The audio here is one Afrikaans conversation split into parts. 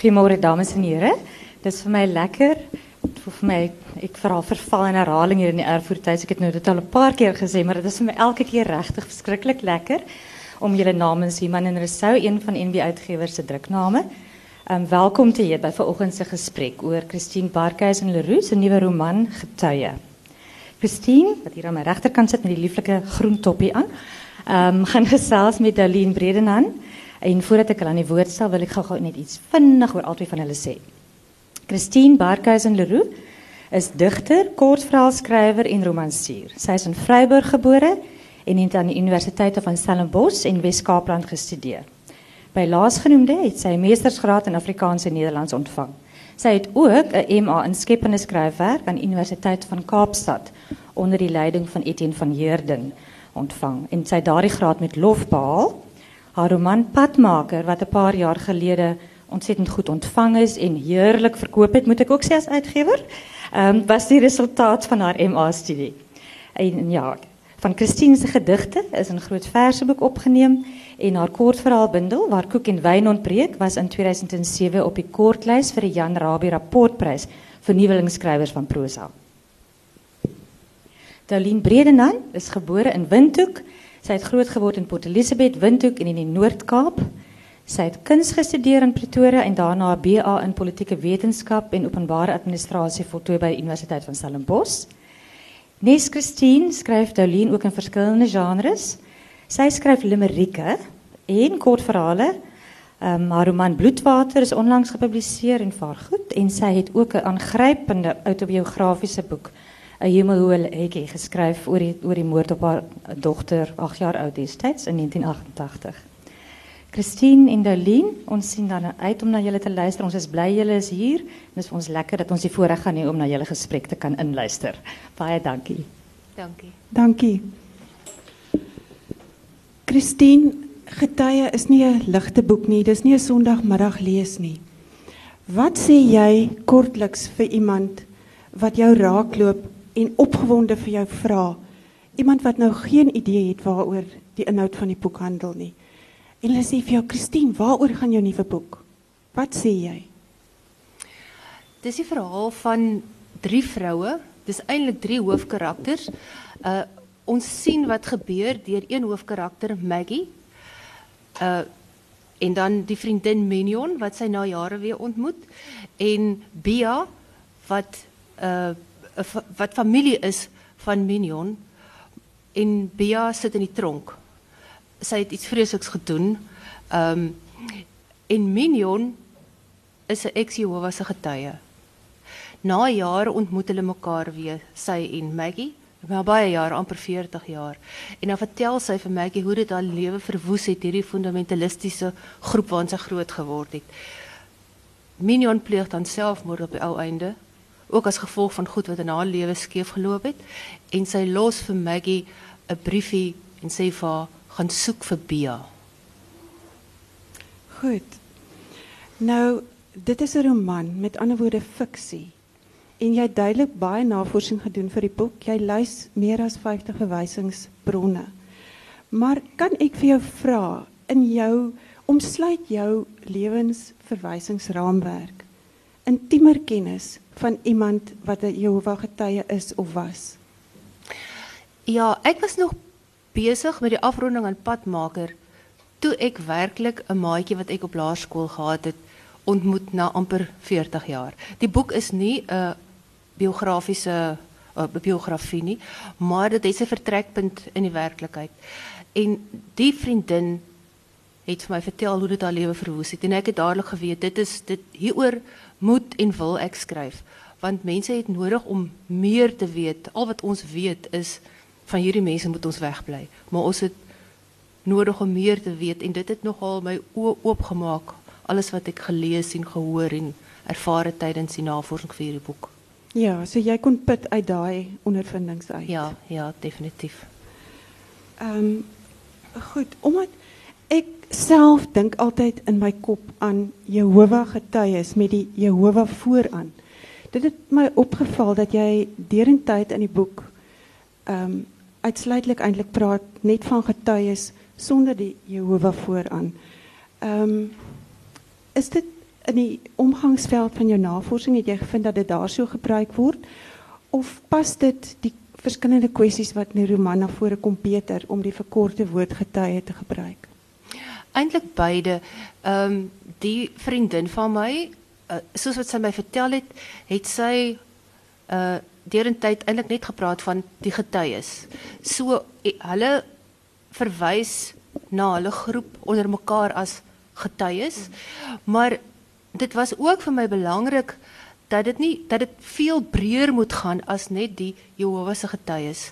Goedemorgen dames en heren. Het is voor mij lekker. Voor mij, ik vooral verval in herhaling hier in de Erfurt. Ik heb het nu al een paar keer gezien, maar het is voor mij elke keer rechtig verschrikkelijk lekker om jullie namens Iman en Rousseau, een van NB Uitgewers se drukname. Um, welkom te heet by vanoggend se gesprek oor Christine Barkhuis en Leroux se nuwe roman Getuie. Christine, wat hier aan my regterkant sit met die lieflike groen toppie aan, um, gaan gesels met Daline Bredenhan. En voordat ek hulle aan die woord stel, wil ek gou-gou net iets vinnig oor albei van hulle sê. Christine Barkhuis en Leroux is digter, kortverhaalskrywer en romansier. Sy is in Vryburg gebore en het aan die Universiteit van Stellenbosch in Wes-Kaapland gestudeer. By laasgenoemde het sy 'n meestersgraad in Afrikaans en Nederlands ontvang. Sy het ook 'n MA in skepende skryfwerk aan die Universiteit van Kaapstad onder die leiding van Etienne van Heerden ontvang en sy daardie graad met lof behaal. Haar roman Padmaker wat 'n paar jaar gelede ontsettend goed ontvang is en heerlik verkoop het, moet ek ook as uitgewer, ehm um, was die resultaat van haar MA studie. En ja, van Christine se gedigte is 'n groot verseboek opgeneem en haar kortverhaalbundel waar koek en wyn ontbreek was in 2007 op die kortlys vir die Jan Rabie rapportprys vir nuwelingsskrywers van prosa. Darlene Bredenhan is gebore in Windhoek. Sy het grootgeword in Port Elizabeth, Windhoek en in die Noord-Kaap. Sy het kuns gestudeer in Pretoria en daarna 'n BA in politieke wetenskap en openbare administrasie voltooi by die Universiteit van Stellenbosch. Nes Christine skryf Darlene ook in verskillende genres. Sy skryf limerieke en kortverhale. Um, haar roman Bloedwater is onlangs gepubliseer en vaar goed en sy het ook 'n aangrypende autobiografiese boek, 'n Hemelhoë Hekkie geskryf oor die oor die moord op haar dogter 8 jaar oud destyds in 1988. Christine en Darlene, ons sien dan uit om na julle te luister. Ons is bly julle is hier. Dit is vir ons lekker dat ons die voorreg gaan hê om na julle gesprek te kan inluister. Baie dankie. Dankie. Dankie. Christine, Getuie is nie 'n ligte boek nie. Dis nie 'n Sondagmiddag lees nie. Wat sê jy kortliks vir iemand wat jou raakloop en opgewonde vir jou vra? Iemand wat nou geen idee het waaroor die inhoud van die boek handel nie. En hulle sê vir jou, Christine, waaroor gaan jou nuwe boek? Wat sê jy? Dis die verhaal van drie vroue. Dis eintlik drie hoofkarakters. Uh ons sien wat gebeur deur een hoofkarakter Maggie. Uh en dan die vriendin Minion wat sy na jare weer ontmoet en Bia wat uh wat familie is van Minion en Bia sit in die tronk. Sy het iets vreesliks gedoen. Um en Minion is 'n ex-Jehovah se getuie. Na jare ontmoet hulle mekaar weer, sy en Maggie. Maar baie jare, amper 40 jaar. En dan vertel sy vir Maggie hoe dit haar lewe verwoes het, hierdie fundamentalistiese groep waarin sy groot geword het. Minion pleeg dan selfmoord op die ou einde, ook as gevolg van goed wat in haar lewe skeef geloop het, en sy los vir Maggie 'n briefie en sê vir haar gaan soek vir Bia. Goed. Nou, dit is 'n roman, met ander woorde fiksie. En jy het duidelik baie navorsing gedoen vir die boek. Jy lys meer as 50 verwysingsbronne. Maar kan ek vir jou vra in jou omsluit jou lewensverwysingsraamwerk intiemer kennis van iemand wat 'n Jehovah getuie is of was? Ja, ek was nog besig met die afronding aan padmaker toe ek werklik 'n maatjie wat ek op laerskool gehad het ontmoet na amper 40 jaar. Die boek is nie 'n biografiese uh, biografie nie, maar dit is 'n vertrekpunt in die werklikheid. En die vriendin het vir my vertel hoe dit haar lewe verwoes het en ek het dadelik geweet dit is dit hieroor moet en wil ek skryf want mense het nodig om meer te weet. Al wat ons weet is van hierdie mense moet ons wegbly. Maar ons het nodig om meer te weet en dit het nogal my oë oopgemaak alles wat ek gelees en gehoor en ervare tydens die navorsing vir hierdie boek. Ja, so jy kon put uit daai ondervindings uit. Ja, ja, definitief. Ehm um, goed, omdat ek self dink altyd in my kop aan Jehovah getuies met die Jehovah vooraan. Dit het my opgeval dat jy derentyd in die boek ehm um, uitsluitlik eintlik praat net van getuies sonder die Jehovah vooraan. Ehm um, is dit in die omgangsveld van jou navorsing het jy gevind dat dit daar so gebruik word of pas dit die verskillende kwessies wat in die roman na vore kom beter om die verkorte woord getuie te gebruik? Eintlik beide. Ehm um, die vriendin van my, uh, soos wat sy my vertel het, het sy uh deurentyd eintlik net gepraat van die getuies. So hulle verwys na hulle groep onder mekaar as getuies. Maar dit was ook vir my belangrik dat dit nie dat dit veel breër moet gaan as net die Jehovah se getuies.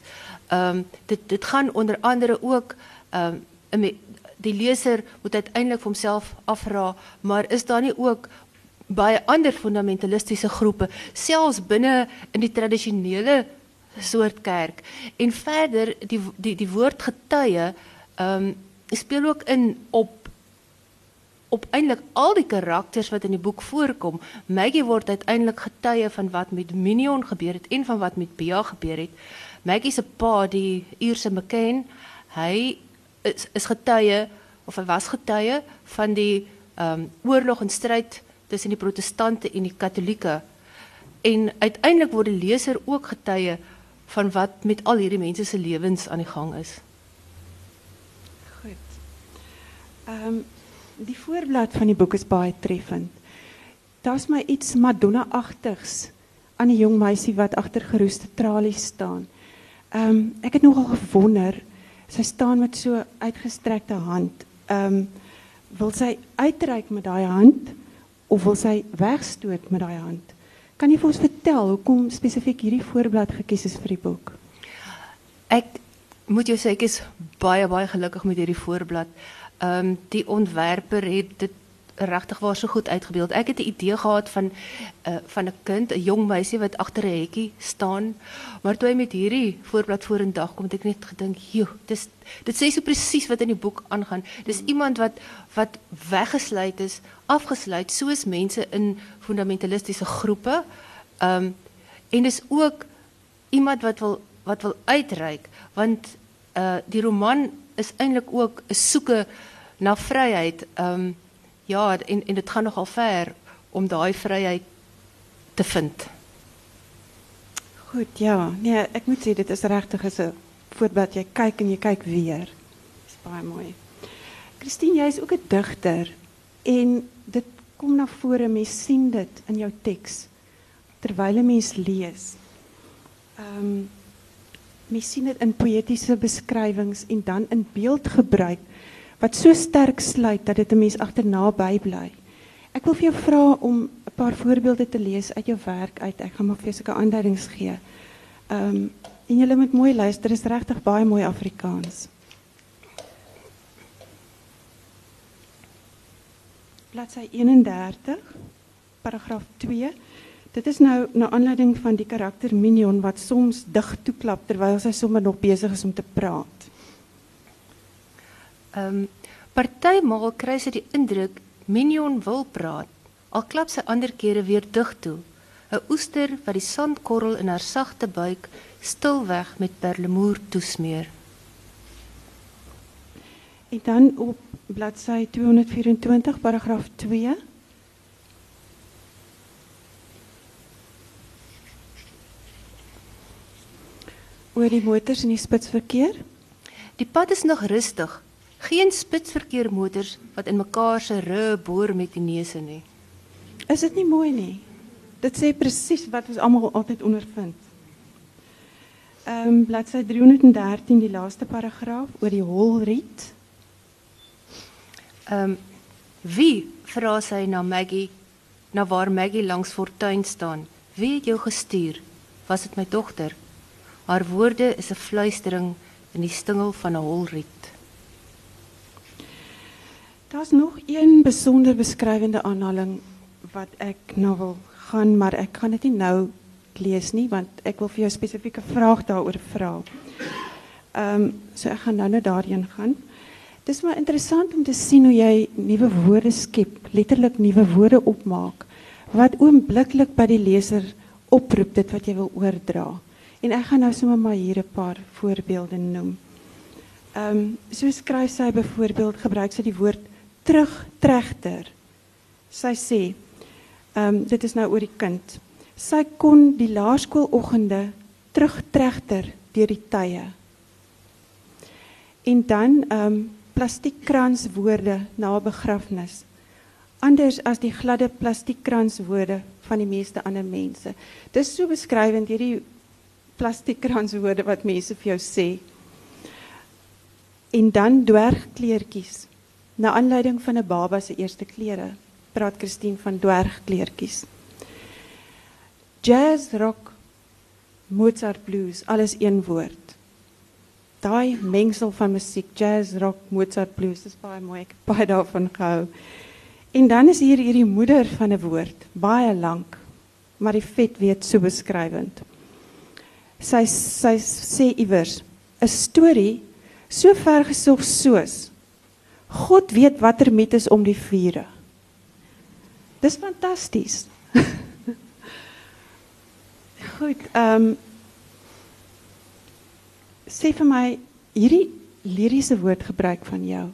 Ehm um, dit dit gaan onder andere ook ehm um, die leser moet uiteindelik vir homself afvra, maar is daar nie ook baie ander fundamentalistiese groepe selfs binne in die tradisionele soort kerk en verder die die die woord getuie ehm um, speel ook in op op eintlik al die karakters wat in die boek voorkom. Maggie word uiteindelik getuie van wat met Minion gebeur het en van wat met Bea gebeur het. Maggie se pa, die Ierse McCain, hy is, is getuie of hy was getuie van die ehm um, oorlog en stryd tussen die protestante en die katolieke. En uiteindelik word die leser ook getuie van wat met al hierdie mense se lewens aan die gang is. Goed. Ehm um, die voorblad van die boek is baie treffend. Daar's my iets Madonna-agtigs aan die jong meisie wat agter geroeste tralies staan. Ehm um, ek het nogal gewonder, sy staan met so uitgestrekte hand. Ehm um, wil sy uitreik met daai hand of wil sy wegstoot met daai hand? Kan jy vir ons vertel hoekom spesifiek hierdie voorblad gekies is vir die boek? Ek moet jou sê ek is baie baie gelukkig met hierdie voorblad. Ehm um, die ontwerper het dit regtig waar so goed uitgebeeld. Ek het 'n idee gehad van uh, van 'n kind, 'n jong meisie wat agter 'n hekkie staan. Maar toe hy met hierdie voorblad vorendag kom, het ek net gedink, "Joe, dis dit sê so presies wat in die boek aangaan. Dis iemand wat wat weggesluit is, afgesluit soos mense in fundamentalistiese groepe. Ehm um, en dis ook iemand wat wil wat wil uitreik want uh die roman is eintlik ook 'n soeke na vryheid. Ehm um, ja, en en dit gaan nogal ver om daai vryheid te vind. Goed, ja. Nee, ek moet sê dit is regtig 'n voorbeeld jy kyk en jy kyk weer. Dis baie mooi. Christine, jy is ook 'n digter en dit kom na vore, mens sien dit in jou teks terwyl 'n mens lees. Ehm um, mens sien dit in poëtiese beskrywings en dan in beeldgebruik wat so sterk sluit dat dit 'n mens agterna bybly. Ek wil vir jou vra om 'n paar voorbeelde te lees uit jou werk uit. Ek gaan maar vir jou sulke aanduidings gee. Ehm um, en julle moet mooi luister, dit is regtig baie mooi Afrikaans. Bladsy 31, paragraaf 2. Dit is nou na aanleiding van die karakter Minion wat soms dig toeklap terwyl sy sommer nog besig is om te praat. Ehm um, partymal kry sy die indruk Minion wil praat. Al klap sy ander kere weer dig toe. 'n Oester wat die sandkorrel in haar sagte buik stilweg met perlemoer toesmeer. En dan op bladsy 224 paragraaf 2 oor die motors in die spitsverkeer. Die pad is nog rustig. Geen spitsverkeer motors wat in mekaar se ru boor met die neuse nie. Is dit nie mooi nie? Dit sê presies wat ons almal altyd ondervind. Ehm um, bladsy 313 die laaste paragraaf oor die holriet. Ehm um, wie vra sy na Maggie na waar Maggie langs fortuin staan? Wie het jou gestuur? Was dit my dogter? Haar woorde is 'n fluistering in die stingel van 'n holriet. Daar's nog een besonder beskrywende aanhaling wat ek nou wil gaan, maar ek gaan dit nie nou lees nie want ek wil vir jou 'n spesifieke vraag daaroor vra. Ehm um, so ek gaan nou net daarheen gaan. Dit is maar interessant om te sien hoe jy nuwe woorde skep, letterlik nuwe woorde opmaak wat oombliklik by die leser oproep dit wat jy wil oordra. En ek gaan nou sommer maar hier 'n paar voorbeelde noem. Ehm um, so skryf sy byvoorbeeld gebruik sy die woord terugtregter. Sy sê Ehm um, dit is nou oor die kind. Sy kon die laerskoologgende terugtregter deur die tye. En dan ehm um, plastiekkranswoorde na 'n begrafnis. Anders as die gladde plastiekkranswoorde van die meeste ander mense. Dis so beskrywend hierdie plastiekkranswoorde wat mense vir jou sê. En dan dwergkleertjies. Na aanleiding van 'n baba se eerste klere, praat Christine van dwergkleertjies. Jazz, rock, Mozart blues, alles een woord. Daai mengsel van musiek, jazz, rock, Mozart blues, dis baie mooi. Ek het baie daarvan gehou. En dan is hier hierdie moeder van 'n woord, baie lank, maar die vet weet so beskrywend. Sy sy sê iewers 'n storie so ver gesog soos God weet watter met is om die vure. Dis fantasties. Goed, ehm um, sê vir my hierdie liriese woordgebruik van jou.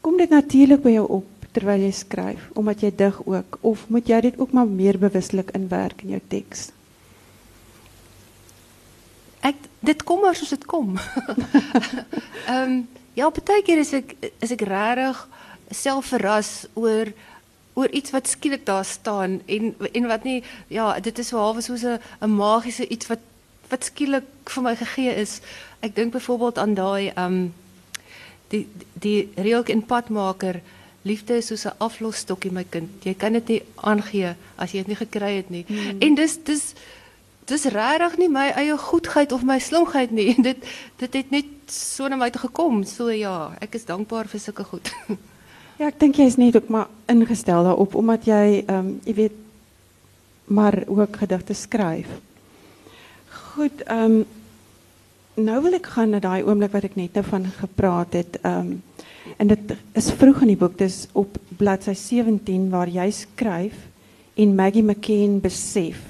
Kom dit natuurlik by jou op terwyl jy skryf omdat jy dig ook of moet jy dit ook maar meer bewuslik inwerk in jou teks? Ek dit kom maar soos dit kom. Ehm ja, baie keer is ek is ek regtig self verras oor oor iets wat skielik daar staan en en wat nie ja, dit is so half soos 'n magiese iets wat wat skielik vir my gegee is. Ek dink byvoorbeeld aan daai um die die reël in padmaker liefde is soos 'n aflosstokkie my kind. Jy kan dit nie aangee as jy dit nie gekry het nie. Hmm. En dis dis dis regtig nie my eie goedheid of my slimheid nie. dit dit het net so na my toe gekom. So ja, ek is dankbaar vir sulke goed. Ja, ek dink jy is net ook maar ingestel daarop omdat jy ehm um, jy weet maar ook gedigte skryf. Goed, ehm um, nou wil ek gaan na daai oomblik wat ek net nou van gepraat het. Ehm um, en dit is vroeg in die boek, dis op bladsy 17 waar jy skryf en Maggie McKen besef.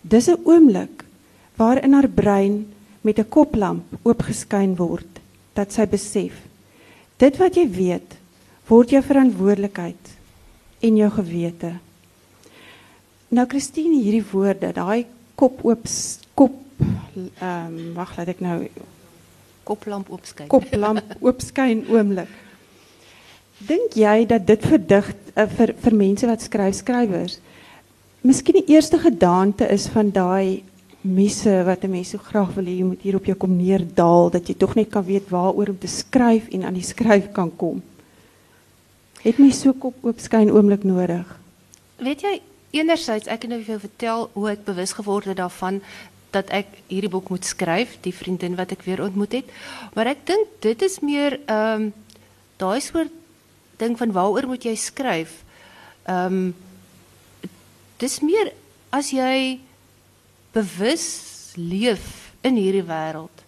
Dis 'n oomblik waar in haar brein met 'n koplamp oopgeskyn word dat sy besef. Dit wat jy weet word jou verantwoordelikheid en jou gewete. Nou Christine hierdie woorde, daai kop oop kop ehm um, wag laat ek nou koplamp oopskyn. Koplamp oopskyn oomblik. Dink jy dat dit vir dig uh, vir vir mense wat skryf skrywers miskien die eerste gedagte is van daai misse wat 'n mens so graag wil hê jy moet hier op jou kom neerdaal dat jy tog net kan weet waaroor om te skryf en aan die skryf kan kom. Het my so kop oop nodig. Weet jy, enerzijds ek kan nou jou vertel hoe ek bewus geword het daarvan dat ek hierdie boek moet skryf, die vriendin wat ek weer ontmoet het. Maar ek dink dit is meer ehm um, daai soort ding van waaroor moet jy um, dis meer as jy bewus leef in hierdie wêreld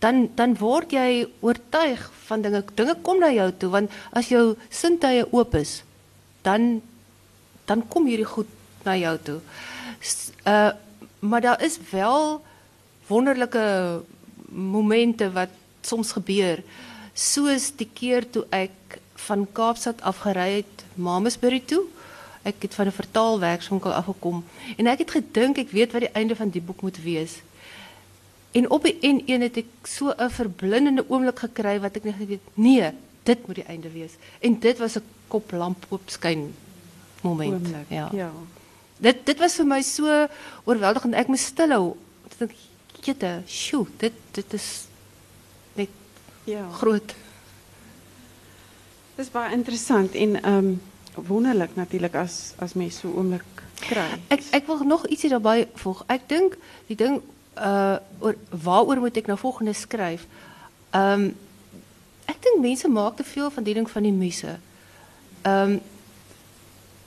dan dan word jy oortuig van dinge dinge kom na jou toe want as jou sintuie oop is dan dan kom hierdie goed na jou toe. Uh maar daar is wel wonderlike momente wat soms gebeur soos die keer toe ek van Kaapstad af gery het Mamasbury toe. Ek het van 'n vertaalwerkswinkel afgekom en ek het gedink ek weet wat die einde van die boek moet wees. En op die N1 het ek so 'n verblindende oomblik gekry wat ek net weet, nee, dit moet die einde wees. En dit was 'n koplamp oopskyn moment. Oomlik, ja. Ja. Dit dit was vir my so oorweldigend. Ek moes stil hou. Ek dink, "Jette, sjoe, dit dit is net ja, groot." Dis baie interessant en ehm um, wonderlik natuurlik as as mens so oomblik kry. Ek ek wil nog ietsie daarbey voeg. Ek dink die ding uh oor waaroor moet ek nou volgende skryf? Ehm um, ek dink mense maak te veel van die ding van die muse. Ehm um,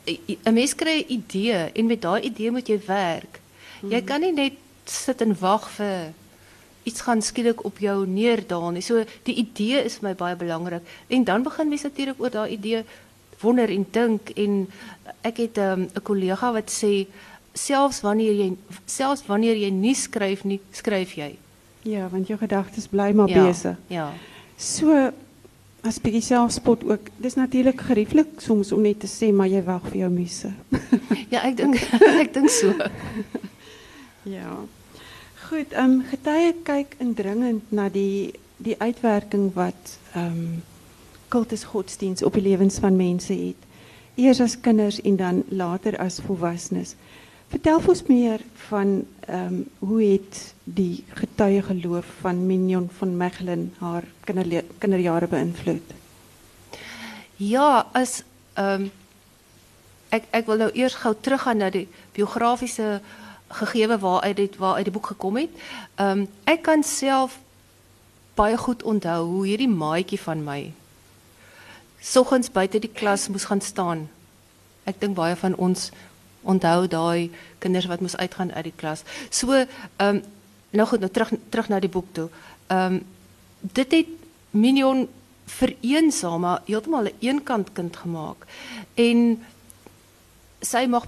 'n mens kry 'n idee en met daai idee moet jy werk. Jy hmm. kan nie net sit en wag vir iets gaan skielik op jou neerdaal nie. So die idee is vir my baie belangrik. En dan begin mense natuurlik oor daai idee wonder en dink en ek het ehm, 'n um, kollega wat sê selfs wanneer jy selfs wanneer jy nie skryf nie, skryf jy. Ja, want jou gedagtes bly maar ja, besig. Ja. So as bietjie selfspot ook. Dis natuurlik gerieflik soms om net te sê maar jy wag vir jou muse. Ja, ek dink ek dink so. Ja. Goed, ehm um, getuie kyk indringend na die die uitwerking wat ehm um, kultus godsdiens op die lewens van mense het. Eers as kinders en dan later as volwassenes. Vertel ons meer van ehm um, hoe het die getuie geloof van Mignon van Mechelen haar kinder, kinderjare beïnvloed? Ja, as ehm um, ek ek wil nou eers gou teruggaan na die biografiese gegewe waaruit dit waaruit die boek gekom het. Ehm um, ek kan self baie goed onthou hoe hierdie maatjie van my soggens buite die klas moes gaan staan. Ek dink baie van ons onthou daai kinders wat moes uitgaan uit die klas. So ehm um, nou goed, nou terug terug na die boek toe. Ehm um, dit het Minion vereensaam, maar heeltemal 'n eenkant kind gemaak. En sy mag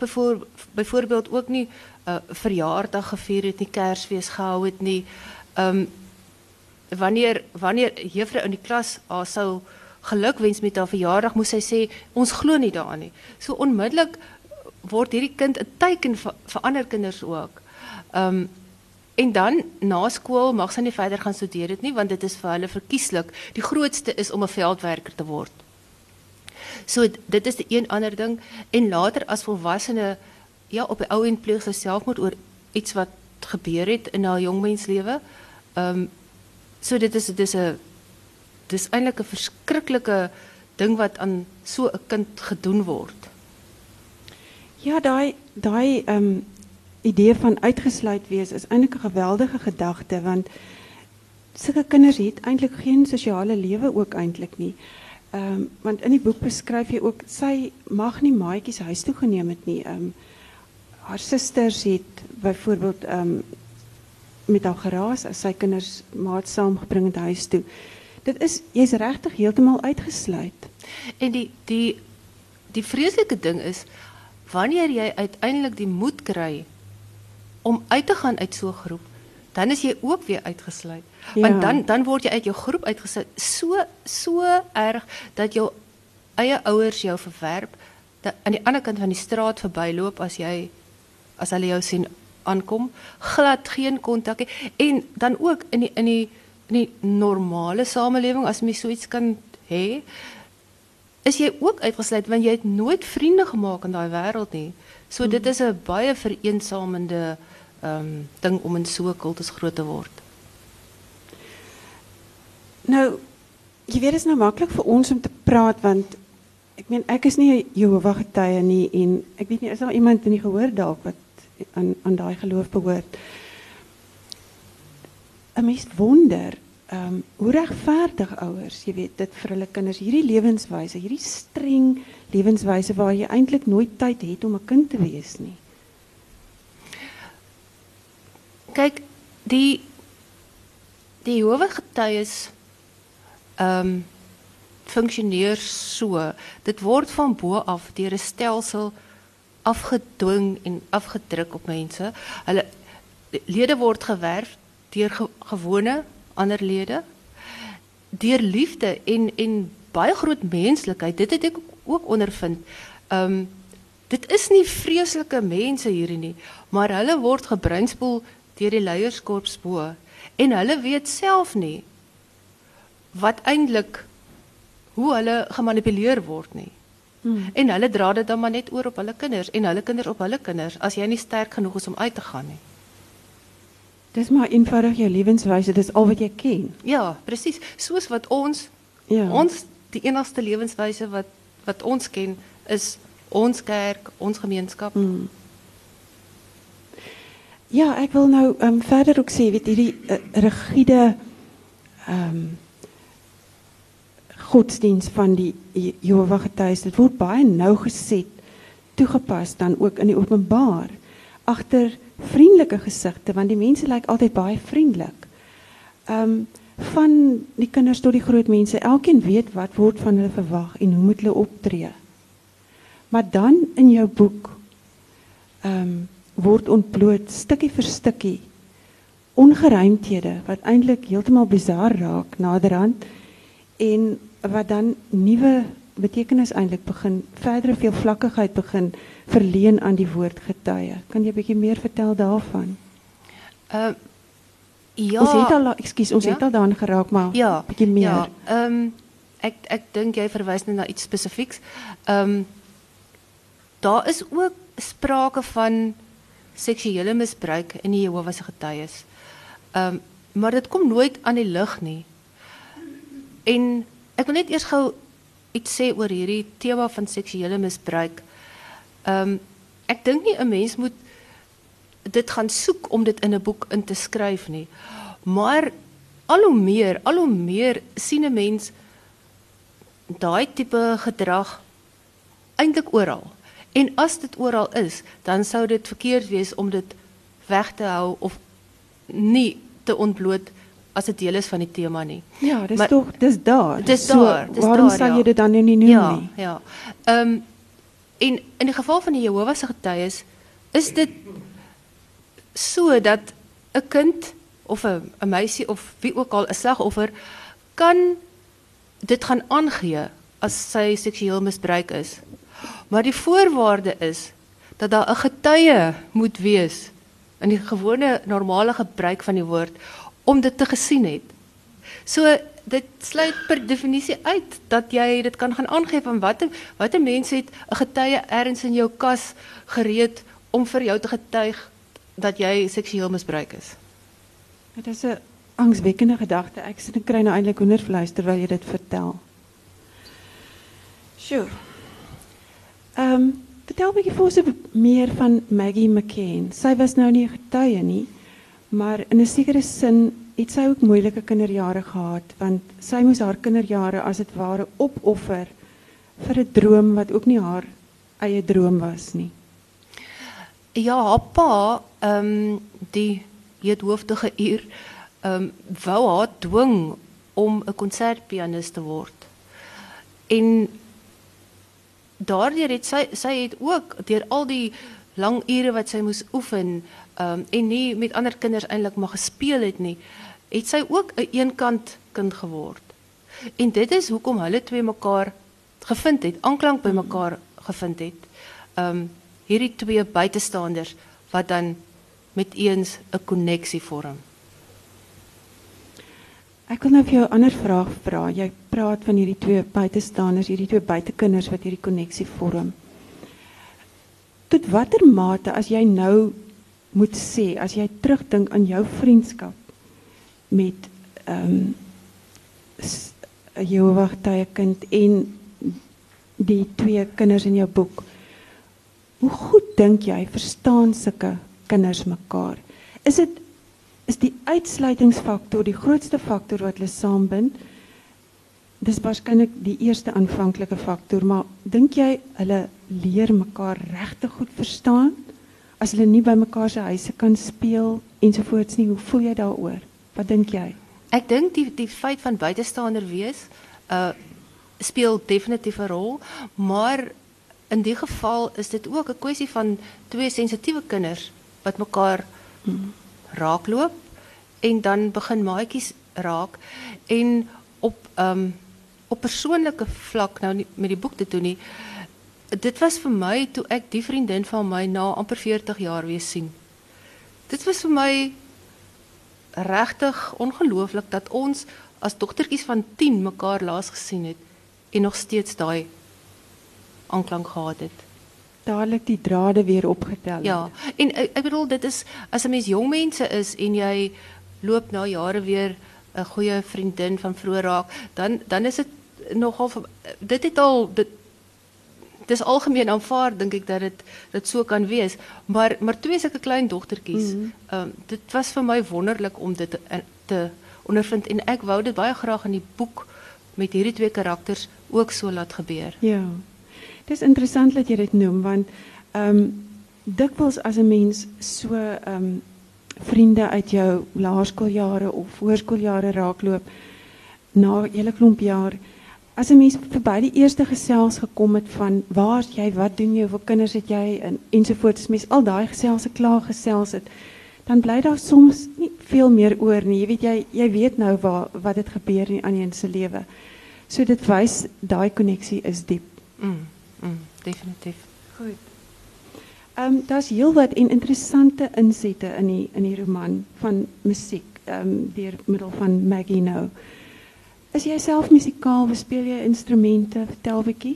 byvoorbeeld ook nie 'n uh, verjaardag gevier het nie, Kersfees gehou het nie. Ehm wanneer wanneer juffrou in die klas haar sou gelukwens met haar verjaardag, moes sy sê ons glo nie daaraan nie. So onmiddellik word hierdie kind 'n teken vir, vir ander kinders ook. Ehm um, en dan na skool mag sy nie verder gaan studeer dit nie want dit is vir hulle verkieslik. Die grootste is om 'n veldwerker te word. So dit is die een ander ding en later as volwassene ja op die ou en pleeg sy selfmoord oor iets wat gebeur het in haar jongmenslewe. Ehm um, so dit is dit is 'n dis eintlik 'n verskriklike ding wat aan so 'n kind gedoen word. Ja, daai daai um, idee van uitgesluit wees is eintlik 'n geweldige gedagte want sulke kinders het eintlik geen sosiale lewe ook eintlik nie. Um, want in die boek beskryf jy ook sy mag nie maatjies huis toe geneem het nie. Um, haar susters het byvoorbeeld um, met haar geraas as sy kinders maat saamgebring het huis toe. Dit is jy's regtig heeltemal uitgesluit. En die die die vreeslike ding is wanneer jy uiteindelik die moed kry om uit te gaan uit so 'n groep, dan is jy ook weer uitgesluit. Ja. Want dan dan word jy uit jou groep uitgesluit so so erg dat jou eie ouers jou verwerp dat aan die ander kant van die straat verbyloop as jy as hulle jou sien aankom, glad geen kontak en dan ook in die in die in die normale samelewing as mens so iets kan hê is jy ook uitgesluit want jy het nooit vriende gemaak in daai wêreld nie. So dit is 'n baie vereensamende ehm um, ding om in so 'n kultus groot te word. Nou, jy weet dit is nou maklik vir ons om te praat want ek meen ek is nie Jehovah getuie nie en ek weet nie is daar iemand in die gehoor dalk wat aan aan daai geloof behoort. 'n Mens wonder ehm um, hoe regverdig ouers, jy weet, dit vir hulle kinders hierdie lewenswyse, hierdie streng lewenswyse waar jy eintlik nooit tyd het om 'n kind te wees nie. Kyk, die die howe getuies ehm um, funksioneer so. Dit word van bo af deur 'n stelsel afgedwing en afgedruk op mense. Hulle lede word gewerf deur ge, gewone ander lede deur liefde en en baie groot menslikheid. Dit het ek ook ondervind. Ehm um, dit is nie vreeslike mense hierdie nie, maar hulle word gebreinspoel deur die leierskorps bo en hulle weet self nie wat eintlik hoe hulle gemanipuleer word nie. Hmm. En hulle dra dit dan maar net oor op hulle kinders en hulle kinders op hulle kinders as jy nie sterk genoeg is om uit te gaan nie. Dis maar eenvoudig jou lewenswyse, dis al wat jy ken. Ja, presies. Soos wat ons ja. ons die enigste lewenswyse wat wat ons ken is ons kerk, ons gemeenskap. Hmm. Ja, ek wil nou um, verder ook sê, weet hierdie uh, rigiede ehm um, godsdienst van die Jehovah getuies, dit word baie nou geset toegepas dan ook in die openbaar agter vriendelike gesigte want die mense lyk altyd baie vriendelik. Ehm um, van die kinders tot die groot mense, elkeen weet wat word van hulle verwag en hoe moet hulle optree. Maar dan in jou boek ehm um, word ontbloot stukkie vir stukkie ongeruimthede wat eintlik heeltemal bizar raak naderhand en wat dan nuwe betekenis eintlik begin verdere veelvlakkigheid begin verleen aan die woord getuie. Kan jy 'n bietjie meer vertel daarvan? Uh ja. Ons het al ekskuus, ons Ja? het al daaraan geraak, maar Ja, bietjie meer. Ja, ehm ek ek dink jy verwys nou na iets spesifieks. Ehm daar is ook sprake van seksuele misbruik in die Jehovah se getuies. Ehm maar dit kom nooit aan die lig nie. En ek wil net eers gou iets sê oor hierdie tema van seksuele misbruik. Ehm ek dink nie 'n mens moet dit gaan soek om dit in 'n boek in te skryf nie. Maar al hoe meer, al hoe meer sien 'n mens daai tipe gedrag eintlik oral. En as dit oral is, dan sou dit verkeerd wees om dit weg te hou of nie te ontbloot as dit deel is van die tema nie. Ja, dis Maar- tog dis daar. Dis So, daar, dis waarom daar, sal ja. jy dit dan nou nie noem ja, nie? Ja. Ehm en in die geval van die Jehovah se getuies is dit so dat 'n kind of 'n 'n meisie of wie ook al 'n slagoffer kan dit gaan aangee as sy seksueel misbruik is. Maar die voorwaarde is dat daar 'n getuie moet wees in die gewone normale gebruik van die woord om dit te gesien het. So dit sluit per definisie uit dat jy dit kan gaan aangee van watter watter mens het 'n getuie ergens in jou kas gereed om vir jou te getuig dat jy seksueel misbruik is. Dit is 'n angswekkende gedagte. Ek sit en kry nou eintlik hoendervleis terwyl jy dit vertel. Sjoe. Ehm, um, vertel 'n bietjie 'n meer van Maggie McCain. Sy was nou nie 'n getuie nie, maar in 'n sekere sin het sy ook moeilike kinderjare gehad want sy moes haar kinderjare as dit ware opoffer vir 'n droom wat ook nie haar eie droom was nie. Ja, haar pa, ehm die heethoofdige uur, ehm wou haar dwing om 'n konsertpianis te word. En daardeur het sy sy het ook deur al die lang ure wat sy moes oefen, ehm en nie met ander kinders eintlik maar gespeel het nie, het sy ook 'n een eenkant kind geword. En dit is hoekom hulle twee mekaar gevind het, aanklank by mekaar gevind het. Ehm hierdie twee buitestanders wat dan met eens 'n koneksie vorm. Ek wil nou vir jou 'n ander vraag vra. Jy praat van hierdie twee buitestanders, hierdie twee buitekinders wat hierdie koneksie vorm. Tot watter mate as jy nou moet sê, as jy terugdink aan jou vriendskap met ehm um, Jehovah getuie kind en die twee kinders in jou boek. Hoe goed dink jy verstaan sulke kinders mekaar? Is dit is die uitsluitingsfaktor die grootste faktor wat hulle saambind. Dis waarskynlik die eerste aanvanklike faktor, maar dink jy hulle leer mekaar regtig goed verstaan as hulle nie by mekaar se huise kan speel ensovoorts nie? Hoe voel jy daaroor? Wat dink jy? Ek dink die die feit van buitestander wees uh speel definitief 'n rol, maar in die geval is dit ook 'n kwessie van twee sensitiewe kinders wat mekaar hmm. raakloop en dan begin maatjies raak en op um op persoonlike vlak nou nie, met die boek te doen nie. Dit was vir my toe ek die vriendin van my na amper 40 jaar weer sien. Dit was vir my regtig ongelooflik dat ons as dogtertjies van 10 mekaar laas gesien het en nog steeds daai aanklank gehad het. Dadelik die drade weer opgetel. Ja, en ek, ek bedoel dit is as 'n mens jong mense is en jy loop na jare weer 'n goeie vriendin van vroeër raak, dan dan is dit nogal dit het al dit dis algemeen aanvaar dink ek dat dit dit so kan wees, maar maar twee sulke klein dogtertjies. Ehm mm -hmm. um, dit was vir my wonderlik om dit te, te ondervind en ek wou dit baie graag in die boek met hierdie twee karakters ook so laat gebeur. Ja. Dis interessant dat jy dit noem want ehm um, dikwels as 'n mens so ehm um, vriende uit jou laerskooljare of hoërskooljare raakloop na 'n hele klomp jaar as 'n mens verby die eerste gesels gekom het van waar's jy, wat doen jy, hoeveel kinders het jy en ensovoorts, mens al daai geselse klaar gesels het, dan bly daar soms nie veel meer oor nie. Jy weet jy jy weet nou waar wat dit gebeur in aan een se lewe. So dit wys daai koneksie is diep. Mm, mm, definitief. Goed. Ehm um, daar's heelwat en interessante insette in die in die roman van musiek ehm um, deur middel van Maggie Nou. Is jy self musikaal? Speel jy instrumente? Vertel bietjie.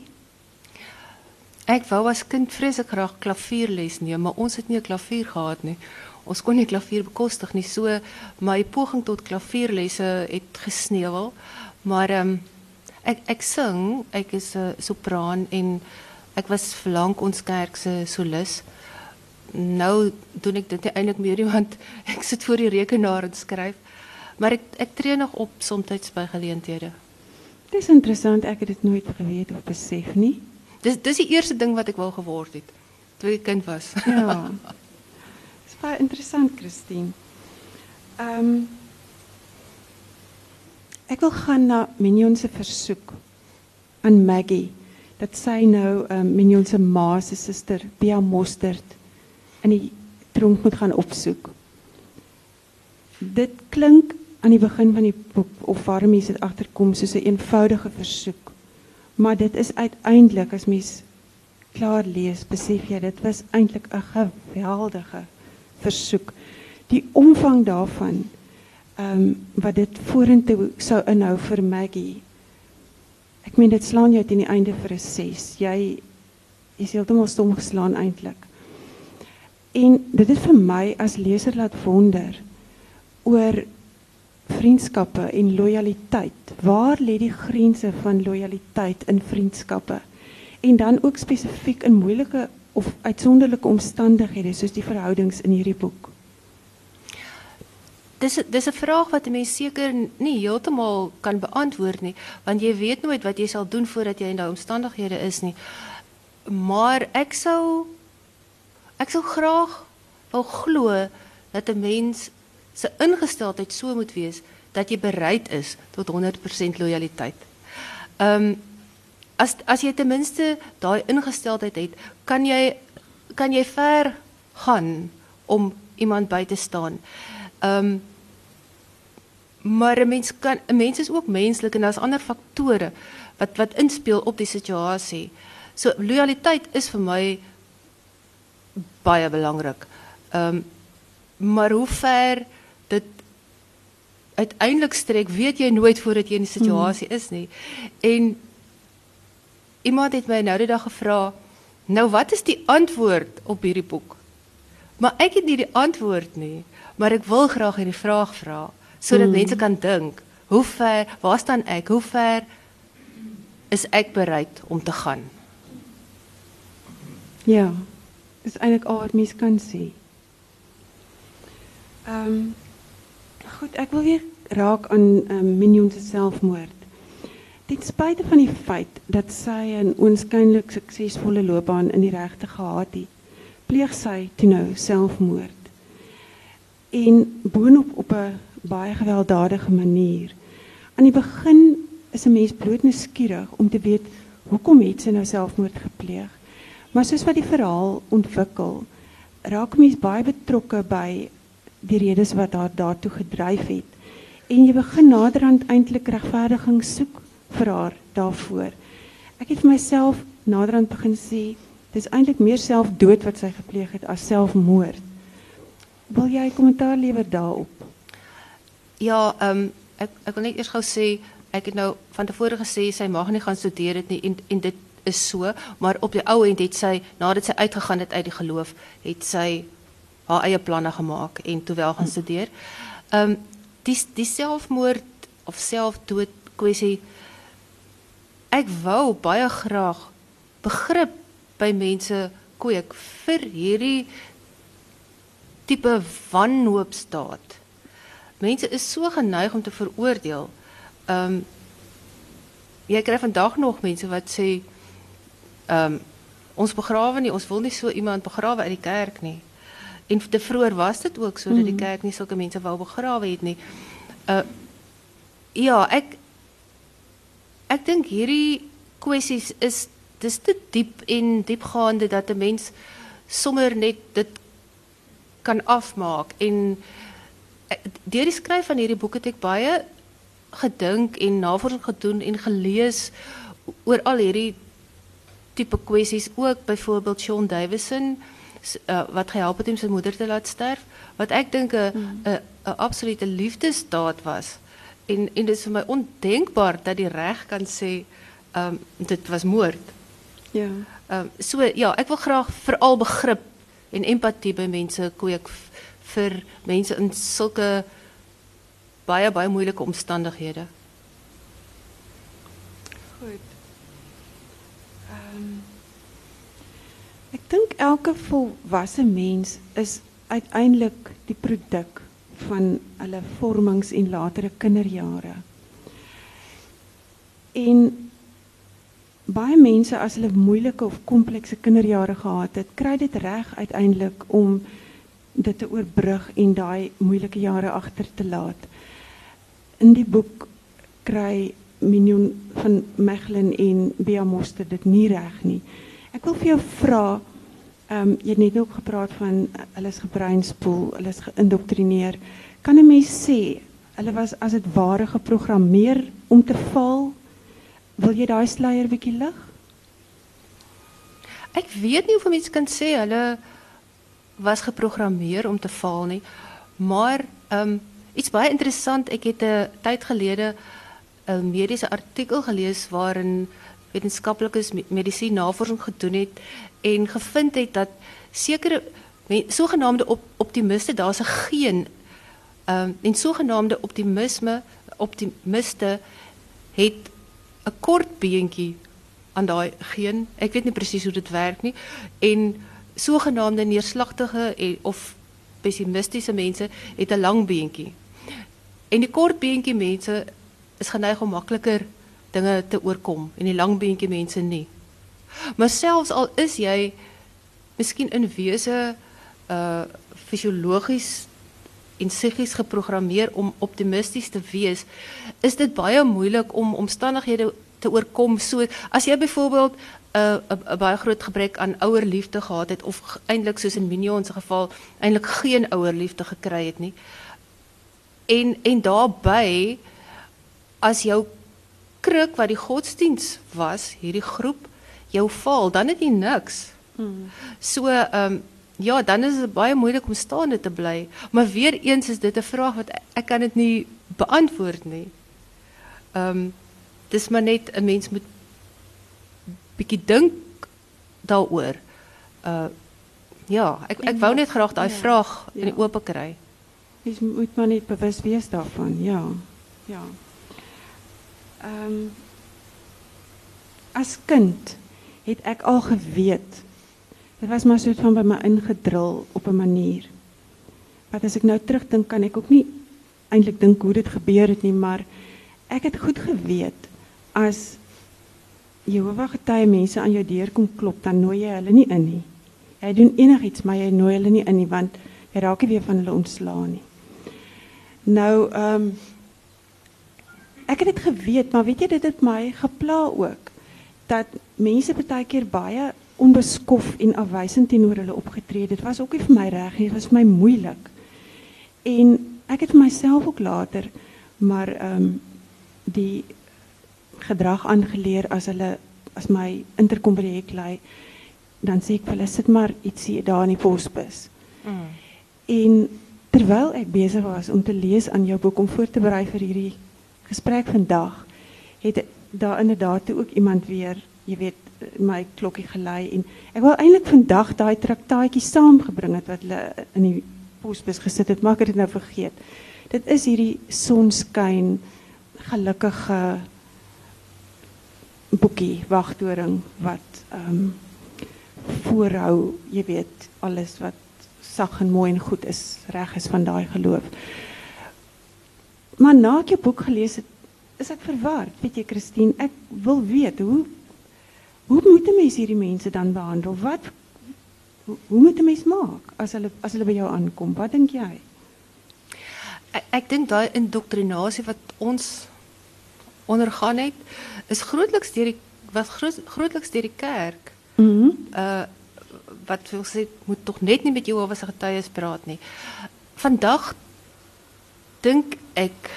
Ek wou as kind vreeslik graag klavierles neem, maar ons het nie 'n klavier gehad nie. Ons kon nie klavier bekostig nie. So my poging tot klavierlesse het gesneuwel. Maar ehm um, ek ek sing, ek is 'n sopraan en ek was verlang ons kerk se solis. Nou doen ek dit eintlik meer want ek sit voor die rekenaar en skryf. Maar ik, treed nog op soms bij. Het is interessant, ik heb het nooit geweten of besef niet. Dus dat is het eerste ding wat ik wel geworden heb. Toen ik kind was. Ja. Het is wel interessant, Christine. Ehm, ik wil gaan naar Mignonse verzoek aan Maggie. Dat zij nou ehm, um, Mignonse ma, zijn zuster, Bia Mostert, in die tronk moet gaan opzoeken. Dit klinkt aan die begin van die boek of waarom mense dit agterkom soos 'n een eenvoudige versoek. Maar dit is uiteindelik as mens klaar lees, besef jy dit was eintlik 'n geweldige versoek. Die omvang daarvan ehm um, wat dit vorentoe sou inhou vir Maggie. Ek meen dit slaan jou teen die einde vir 'n 6. Jy is heeltemal stom geslaan eintlik. En dit het vir my as leser laat wonder oor vriendskappe en lojaliteit. Waar lê die grense van lojaliteit in vriendskappe? En dan ook spesifiek in moeilike of uitsonderlike omstandighede soos die verhoudings in hierdie boek. Dis dis 'n vraag wat 'n mens seker nie heeltemal kan beantwoord nie, want jy weet nooit wat jy sal doen voordat jy in daai omstandighede is nie. Maar ek sou ek sou graag wil glo dat 'n mens se ingesteldheid so moet wees dat jy bereid is tot 100% lojaliteit. Ehm um, as as jy ten minste daai ingesteldheid het, kan jy kan jy ver gaan om iemand by te staan. Ehm um, maar 'n mens kan 'n mens is ook menslik en daar's ander faktore wat wat inspel op die situasie. So lojaliteit is vir my baie belangrik. Ehm um, maar hoe ver uiteindelik strek, weet jy nooit voordat jy in die situasie hmm. is nie. En iemand het my nou die dag gevra, "Nou wat is die antwoord op hierdie boek?" Maar ek het nie die antwoord nie, maar ek wil graag hierdie vraag vra sodat hmm. mense kan dink, hoe ver, waar staan ek? Hoe ver is ek bereid om te gaan? Ja. Dis eintlik al wat mens kan sê. Ehm um, Goed, ek wil weer raak aan um, Minion se selfmoord. Ten spyte van die feit dat sy 'n oënskynlik suksesvolle loopbaan in die regte gehad het, pleeg sy toe nou selfmoord. En boonop op 'n baie gewelddadige manier. Aan die begin is 'n mens bloot nuuskierig om te weet hoekom het sy nou selfmoord gepleeg. Maar soos wat die verhaal ontwikkel, raak mens baie betrokke by die redes wat haar daartoe gedryf het en jy begin naderhand eintlik regverdiging soek vir haar daarvoor. Ek het vir myself naderhand begin sê dis eintlik meer selfdood wat sy gepleeg het as selfmoord. Wil jy kommentaar lewer daarop? Ja, ehm um, ek ek wil net eers gou sê ek het nou van tevore gesê sy mag nie gaan studeer dit nie en en dit is so, maar op die ou end het sy nadat sy uitgegaan het uit die geloof, het sy haar eie planne gemaak en toe wel gaan studeer. Ehm um, die die selfmoord of selfdood kwessie ek wou baie graag begrip by mense kweek vir hierdie tipe wanhoopstaat. Mense is so geneig om te veroordeel. Ehm um, jy kry vandag nog mense wat sê ehm um, ons begrawe nie, ons wil nie so iemand begrawe uit die kerk nie. En te vroeër was dit ook so dat die mhm. kerk nie sulke mense wou begrawe het nie. Uh ja, ek ek dink hierdie kwessies is dis te diep en diepgaande dat 'n mens sommer net dit kan afmaak en deur die skryf van hierdie boek het ek baie gedink en navorsing gedoen en gelees oor al hierdie tipe kwessies ook byvoorbeeld Sean Davison Eh, wat gehelp het om zijn moeder te laten sterven. Wat ik denk een mm. absolute liefdesdaad was. En, en het is voor mij ondenkbaar dat die recht kan zeggen, um, dit was moord. Ja. Um, so, ja, ik wil graag vooral begrip en empathie bij mensen kweek voor mensen in zulke baie, baie moeilijke omstandigheden. Goed. Dink elke volwasse mens is uiteindelik die produk van hulle vormings en latere kinderjare. En baie mense as hulle moeilike of komplekse kinderjare gehad het, kry dit reg uiteindelik om dit te oorbrug en daai moeilike jare agter te laat. In die boek kry Mignon van Mechelen en Bea Moster dit nie reg nie. Ek wil vir jou vra, um, jy het net ook gepraat van hulle is gebreinspoel, hulle is geïndoktrineer. Kan 'n mens sê hulle was as dit ware geprogrammeer om te val? Wil jy daai sluier bietjie lig? Ek weet nie of mense kan sê hulle was geprogrammeer om te val nie, maar ehm um, iets baie interessant, ek het 'n tyd gelede 'n mediese artikel gelees waarin wetenskaplikes mediese navorsing gedoen het en gevind het dat sekere sogenaamde op, optimiste daar's 'n geen ehm um, en sogenaamde optimisme optimiste het 'n kort beentjie aan daai geen ek weet nie presies hoe dit werk nie en sogenaamde neerslagtige en of pessimistiese mense het 'n lang beentjie. En die kort beentjie mense is geneig om makliker dinge te oorkom en die lang beentjie mense nie. Maar selfs al is jy miskien in wese uh fisiologies en psigies geprogrammeer om optimisties te wees, is dit baie moeilik om omstandighede te oorkom. So as jy byvoorbeeld 'n uh, baie groot gebrek aan ouer liefde gehad het of eintlik soos in Mignon se geval eintlik geen ouer liefde gekry het nie. En en daarbey as jou kruk wat die godsdiens was, hierdie groep jou val, dan het jy niks. Hmm. So ehm um, ja, dan is dit baie moeilik om staande te bly, maar weer eens is dit 'n vraag wat ek, ek kan dit nie beantwoord nie. Ehm um, dis maar net 'n mens moet bietjie dink daaroor. Uh ja, ek ek wou net graag daai ja, vraag ja. in die oop kry. Jy moet maar net bewus wees daarvan. Ja. Ja. Ehm as kind het ek al geweet. Dit was maar soort van by my ingedrul op 'n manier. Wat as ek nou terugdink kan ek ook nie eintlik dink hoe dit gebeur het nie, maar ek het goed geweet as Jehovah getuie mense aan jou deur kom klop, dan nooi jy hulle nie in nie. Jy doen enigiets, maar jy nooi hulle nie in want jy raak nie weer van hulle ontslaan nie. Nou ehm ek het dit geweet, maar weet jy dit het my gepla ook dat mense baie keer baie onbeskof en afwysend teenoor hulle opgetree het. Dit was ook nie vir my reg nie, dit was vir my moeilik. En ek het vir myself ook later maar ehm um, die gedrag aangeleer as hulle as my interkom by die hek lê, dan sê ek vir hulle sit maar ietsie daar in die posbus. Mm. En terwyl ek besig was om te lees aan jou boek om voor te berei vir hierdie gesprek vandag het daar inderdaad ook iemand weer, jy weet, my klokkie gelei en ek wou eintlik vandag daai traktaatjie saamgebring het wat hulle in die posbus gesit het, maar ek het dit nou vergeet. Dit is hierdie sonskyn gelukkige boekie wagtoring wat ehm um, voorhou, weet, alles wat sag en mooi en goed is, reg is van daai geloof. Maar na ik je boek gelezen is ik verwaard. Weet je, Christine, ik wil weten, hoe, hoe moeten mensen die mensen dan behandelen? Wat, hoe, hoe moeten mensen maken als ze als bij jou aankomen? Wat denk jij? Ik denk dat indoctrinatie wat ons ondergaan heeft, is grootlijks die, wat groot, die kerk. Mm -hmm. wat wil zeggen moet toch net niet met jou over zijn getuigen praat Vandaag dink ek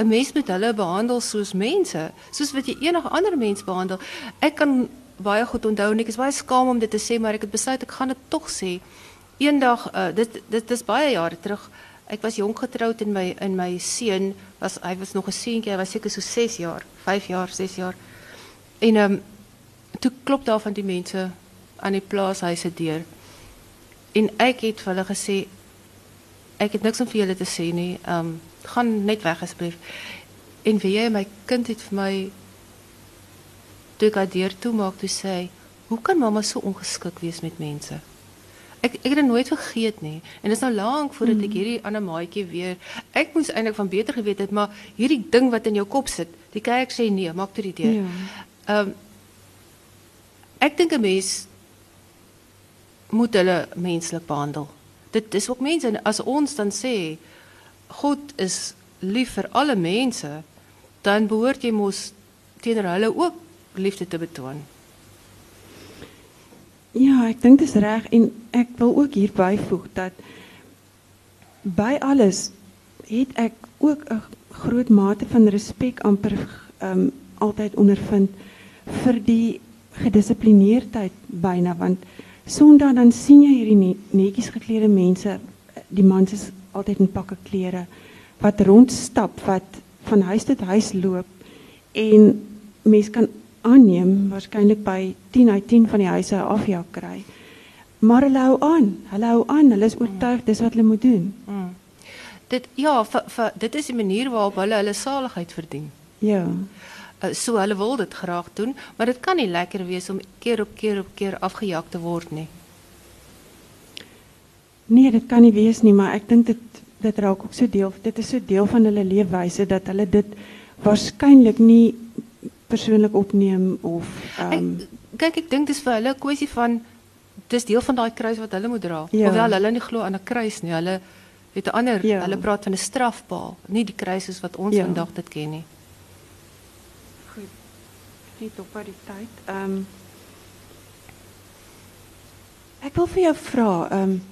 'n mens moet hulle behandel soos mense, soos wat jy enige ander mens behandel. Ek kan baie goed onthou en ek is baie skaam om dit te sê, maar ek het besluit ek gaan dit tog sê. Eendag uh, dit dit is baie jare terug. Ek was jonk getroud en my in my seun was hy was nog 'n seentjie, hy was seker so 6 jaar, 5 jaar, 6 jaar. En ehm um, toe klop daar van die mense aan die plaashuise deur. En ek het vir hulle gesê ek het niks om vir julle te sê nie. Ehm um, gaan net weg asseblief. En wie my kind het vir my toe ek haar deur toe maak toe sê hy, "Hoe kan mamma so ongeskik wees met mense?" Ek ek het dit nooit vergeet nie. En dit is nou lank voordat ek hierdie ander maatjie weer. Ek moes eintlik van beter geweet het, maar hierdie ding wat in jou kop sit, die kyk sê nee, maak toe die deur. Ja. Ehm um, ek dink 'n mens moet hulle menslik behandel. Dit is ook mense en as ons dan sê God is lief vir alle mense, dan behoort jy mos teenoor hulle ook liefde te betoon. Ja, ek dink dis reg en ek wil ook hier byvoeg dat by alles het ek ook 'n groot mate van respek amper ehm um, altyd ondervind vir die gedissiplineerdheid byna want Sondag dan sien jy hierdie ne netjies geklede mense, die mans is altyd in pakke klere wat rondstap, wat van huis tot huis loop en mens kan aanneem waarskynlik by 10 uit 10 van die huise 'n afjak kry. Maar hulle hou aan. Hulle hou aan. Hulle is oortuig dis wat hulle moet doen. Mm. Dit ja, vir, vir, dit is die manier waarop hulle hulle saligheid verdien. Ja. Uh, so hulle wil dit graag doen, maar dit kan nie lekker wees om keer op keer op keer afgejag te word nie. Nee, dit kan nie wees nie, maar ek dink dit dit raak ook so deel. Dit is so deel van hulle leefwyse dat hulle dit waarskynlik nie persoonlik opneem of ehm um, kyk ek dink dis vir hulle 'n kwessie van dis deel van daai kruis wat hulle moet dra. Ja. Hoewel hulle nie glo aan 'n kruis nie. Hulle het 'n ander Ja. hulle praat van 'n strafpaal, nie die kruis soos wat ons Ja. vandag dit ken nie. Op die tyd. Ehm um, Ek wil vir jou vra, ehm um,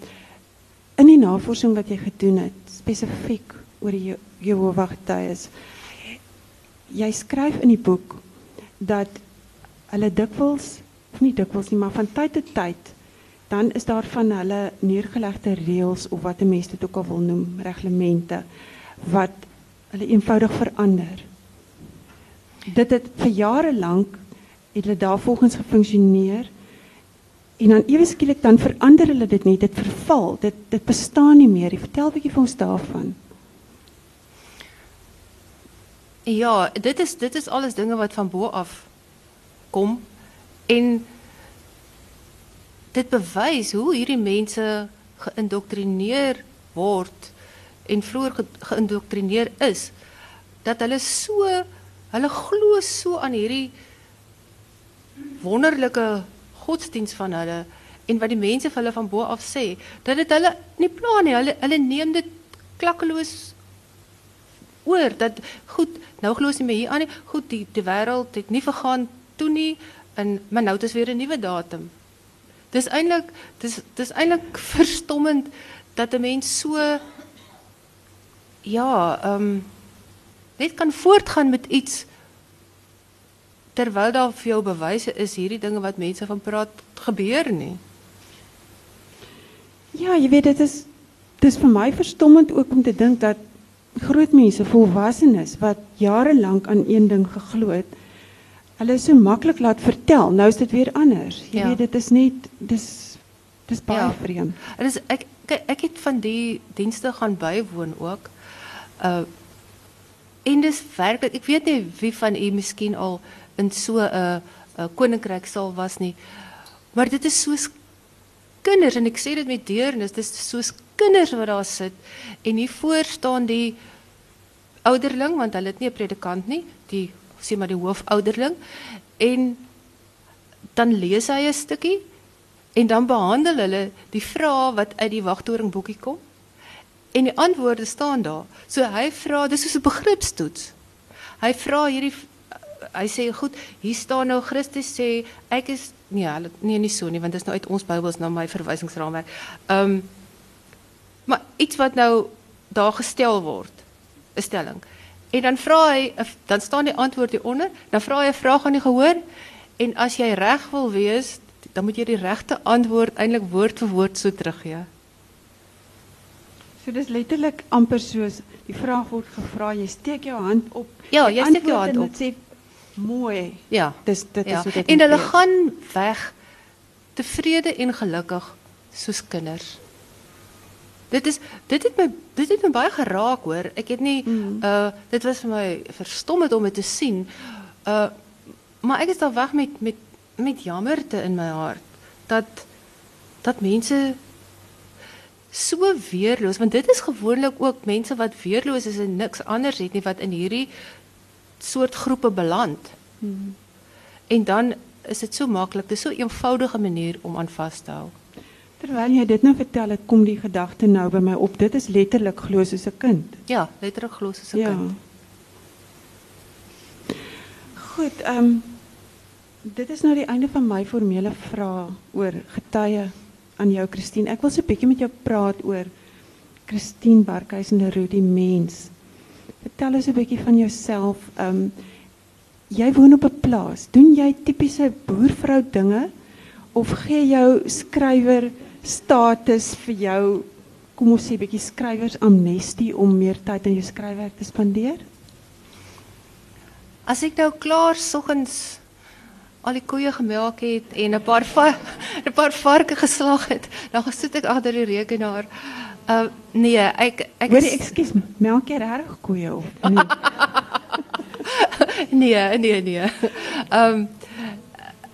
in die navorsing wat jy gedoen het spesifiek oor die Je- Jehovah Getuies. Jy skryf in die boek dat hulle dikwels of nie dikwels nie, maar van tyd tot tyd dan is daar van hulle neergelegde reëls of wat 'n mens dit ook al wil noem, reglemente wat hulle eenvoudig verander. Dit het vir jare lank het hulle daarvolgens gefunksioneer en dan ewe skielik dan verander hulle dit nie, dit verval, dit dit bestaan nie meer. Vertel 'n bietjie vir ons daarvan. Ja, dit is dit is alles dinge wat van bo af kom en dit bewys hoe hierdie mense geïndoktrineer word en vroeër ge geïndoktrineer is dat hulle so hulle glo so aan hierdie wonderlike godsdiens van hulle en wat die mense vir hulle van bo af sê dat dit hulle nie pla nie hulle hulle neem dit klakkeloos oor dat goed nou glo ons nie meer hier aan nie goed die die wêreld het nie vergaan toe nie en maar nou ons weer 'n nuwe datum. Dis eintlik dis dis eintlik verstommend dat 'n mens so ja ehm net kan voortgaan met iets terwyl daar vir jou bewyse is hierdie dinge wat mense van praat gebeur nie Ja, jy weet dit is dis vir my verstommend ook om te dink dat groot mense, volwassenes wat jare lank aan een ding geglo het, hulle so maklik laat vertel. Nou is dit weer anders. Jy Ja. weet dit is net dis dis baie Ja. vreemd. En dis ek ek het van die dienste gaan bywoon ook. Uh en dis werklik ek weet nie wie van u miskien al in so 'n koninkryk sal was nie. Maar dit is soos kinders en ek sê dit met deernis, dis soos kinders wat daar sit en hier voor staan die ouderling want hulle het nie 'n predikant nie, die sê maar die hoofouderling en dan lees hy 'n stukkie en dan behandel hulle die vrae wat uit die wagtoring boekie kom. En die antwoorde staan daar. So hy vra, dis soos 'n begripstoets. Hy vra hierdie hy sê goed, hier staan nou Christus sê ek is nee, hulle nee nie so nie want dit is nou uit ons Bybels na my verwysingsraamwerk. Ehm maar iets wat nou daar gestel word, 'n stelling. En dan vra hy dan staan die antwoord hier onder, dan vra hy 'n vraag aan die gehoor en as jy reg wil wees, dan moet jy die regte antwoord eintlik woord vir woord so teruggee. So dis letterlik amper soos die vraag word gevra, jy steek jou hand op. Ja, jy steek jou hand op. sê mooi. Ja. Dis dit ja. is hoe dit En hulle gaan weg tevrede en gelukkig soos kinders. Dit is dit het my dit het my baie geraak hoor. Ek het nie Mm. uh dit was vir my verstommend om dit te sien. Uh maar ek is daar weg met met met jammerte in my hart dat dat mense so weerloos want dit is gewoonlik ook mense wat weerloos is en niks anders het nie wat in hierdie soort groepe beland. Hmm. En dan is dit so maklik, dis so 'n eenvoudige manier om aan vas te hou. Terwyl jy dit nou vertel, het kom die gedagte nou by my op. Dit is letterlik glo soos 'n kind. Ja, letterlik glo soos 'n Ja. kind. Goed, ehm um, dit is nou die einde van my formele vrae oor getuie aan jou Christine. Ek wil so 'n bietjie met jou praat oor Christine Barkhuizen Leroux die mens. Vertel ons 'n bietjie van jouself. Ehm um, jy woon op 'n plaas. Doen jy tipiese boervrou dinge of gee jou skrywer status vir jou kom ons sê 'n bietjie skrywers amnestie om meer tyd aan jou skryfwerk te spandeer? As ek nou klaar soggens al die koeie gemelk het en 'n paar va 'n paar varke geslag het, dan gaan sit ek agter die rekenaar. Uh nee, ek ek Hoorie, ekskuus, melk jy regtig koeie of nie? nee, nee, nee. Ehm um,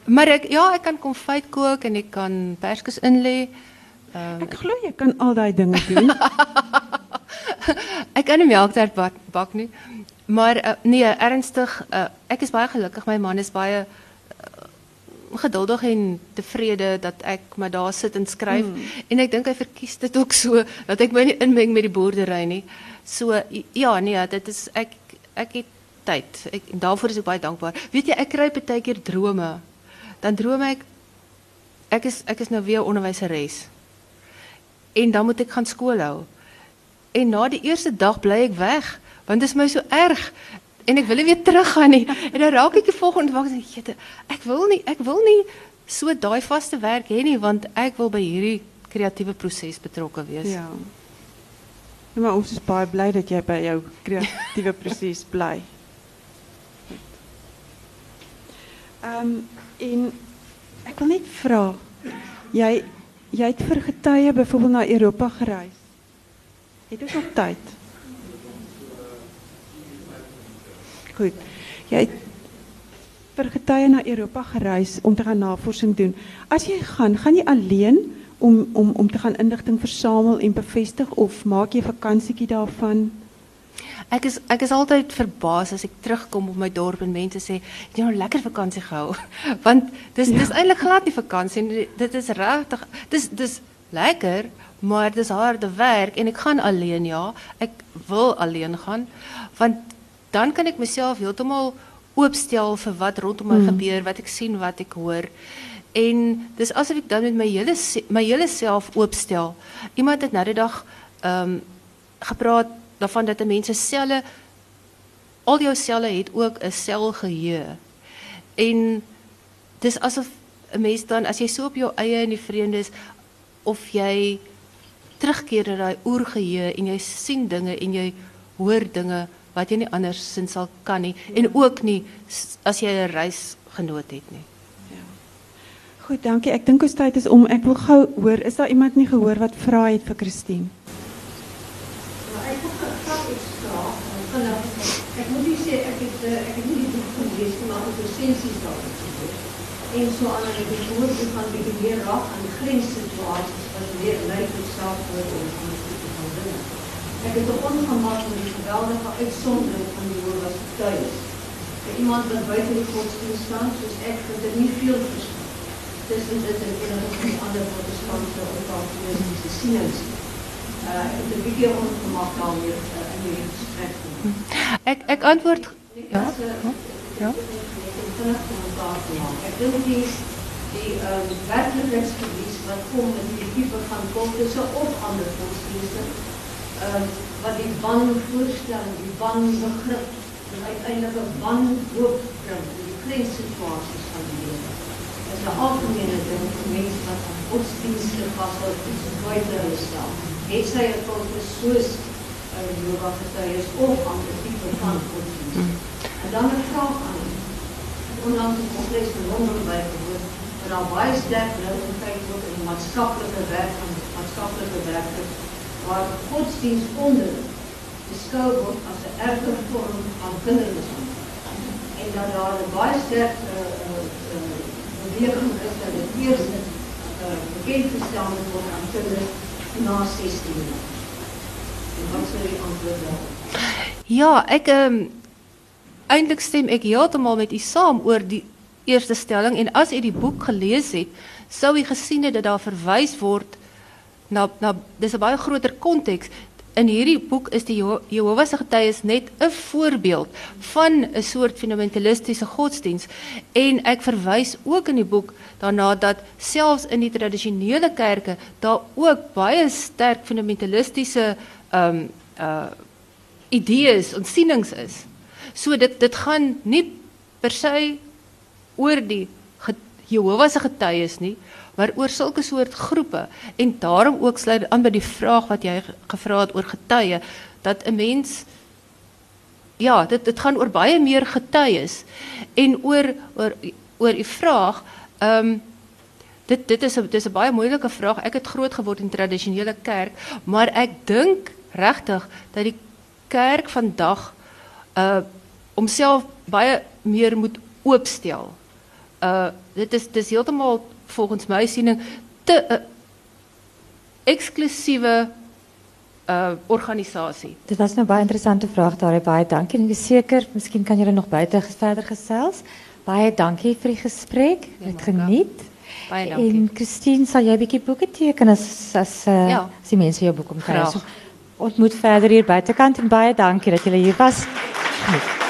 maar ek ja, ek kan konfyt kook en ek kan perskes inlê. Um, Ek glo jy kan al daai dinge doen. ek kan nie melktert bak, bak nie. Maar uh, nee, ernstig, uh, ek is baie gelukkig. My man is baie geduldig en tevrede dat ik maar daar zit en schrijf. Hmm. En ik denk hij verkies het ook zo, dat ik my niet inmeng met die boerderij. Nie. So, ja, nee, dat is, ik, ik het tijd. Daarvoor is ik baie dankbaar. Weet je, ik krijg een keer dromen. Dan droom ik, ik is, ek is nou weer onderwyseres. En dan moet ik gaan school hou. En na die eerste dag blijf ik weg. Want het is mij zo so erg en ek wil nie weer teruggaan nie. En dan raak ek die volgende dag en sê jette, ek wil nie ek wil nie so daai vaste werk hê nie want ek wil by hierdie kreatiewe proses betrokke wees. ja. Ja, maar ons is baie bly dat jy by jou kreatiewe proses bly. Ehm um, en ek wil net vra, jy jy het vir getuie byvoorbeeld na Europa gereis. Het ons nog tyd? Goed. Jy het vir na Europa gereis om te gaan navorsing doen. As jy gaan, gaan jy alleen om om om te gaan inligting versamel en bevestig of maak jy vakansietjie daarvan? Ek is ek is altyd verbaas as ek terugkom op my dorp en mense sê, "Jy nou lekker vakansie gehou." Want dis dis eintlik glad nie vakansie. Dit is regtig dis dis lekker, maar dis harde werk en ek gaan alleen ja. Ek wil alleen gaan want dan kan ek myself heeltemal oopstel vir wat rondom my Mm. gebeur, wat ek sien, wat ek hoor. En dis asof ek dan met my hele my hele self oopstel. Iemand het nou die dag ehm um, gepraat daarvan dat 'n mens se selle al jou selle het ook 'n selgeheue. En dis asof 'n mens dan as jy so op jou eie in die vreemde is of jy terugkeer na daai oergeheue en jy sien dinge en jy hoor dinge wat jy nie andersins sal kan nie en ook nie as jy 'n reisgenoot het nie. Goed, dankie. Ek dink ons tyd is om. Ek wil gou hoor, is daar iemand nie gehoor wat vra het vir Christine? Ek wil graag iets vra. Van ek moet nie sê ek het eh, ek het nie die boek gelees nie, maar ek het resensies daaroor gelees. En so aan en ek het gehoor hoe gaan bietjie meer raak aan grenssituasies wat weer lei tot selfmoord en konflikte van dinge. Ek het 'n ongemak met die geweldige uitsondering van die Jehovah's getuies. Vir iemand wat buite die godsdienst staan, soos ek, dat dit nie veel verskil tussen dit en enige van die ander protestantse of kalvinistiese sienings. Uh, ek het 'n bietjie ongemak daarmee uh, in die gesprek. Ek ek antwoord ja. Ja. maak. Ek dink die die ehm um, werklikheidsverlies wat kom met die tipe van kultusse of ander godsdienste uh, wat die wan voorstel, die wan begrip, en uiteindelijk een wan hoop brengt, die grenssituaties van die lewe. Dat is een algemene ding voor mensen wat van godsdienstig was, wat iets buiten hulle stel. Het sy een kultus soos uh, yoga getuies of ander type van godsdienst. En dan een vraag aan u. Ondanks het complex van Londen bijgevoerd, maar al baie sterk nou in kyk word in die maatskaplike werk van maatskaplike werkers waar godsdienst onder beskou word as 'n erger vorm van kindermishandeling. En dat daar 'n baie sterk uh, uh, uh, beweging is dat dit eers uh, bekend gestel moet word aan kinders na 16 jaar. En wat sou die antwoord daarop? Ja, ek ehm um, eintlik stem ek heeltemal met u saam oor die eerste stelling en as u die boek gelees het, sou u gesien het dat daar verwys word na na dis 'n baie groter konteks. In hierdie boek is die Jehovah se getuies net 'n voorbeeld van 'n soort fundamentalistiese godsdiens en ek verwys ook in die boek daarna dat selfs in die tradisionele kerke daar ook baie sterk fundamentalistiese ehm um, uh idees en sienings is. So dit dit gaan nie per se oor die Jehovah se getuies nie, maar oor sulke soort groepe en daarom ook sluit aan by die vraag wat jy gevra het oor getuie dat 'n mens ja, dit dit gaan oor baie meer getuies en oor oor oor u vraag ehm um, dit dit is 'n dis 'n baie moeilike vraag. Ek het groot geword in tradisionele kerk, maar ek dink regtig dat die kerk vandag uh homself baie meer moet oopstel. Uh dit is dis heeltemal volgens my siening te uh, eksklusiewe uh organisasie. Dit was nou baie interessante vraag daar. Baie dankie. En seker, miskien kan julle nog buite verder gesels. Baie dankie vir die gesprek. Dit geniet. Baie dankie. En Christine, sal jy 'n bietjie boeke teken as as uh, Ja. as die mense jou boek omkry? Graag. Ontmoet verder hier buitekant en baie dankie dat julle hier was. Geniet.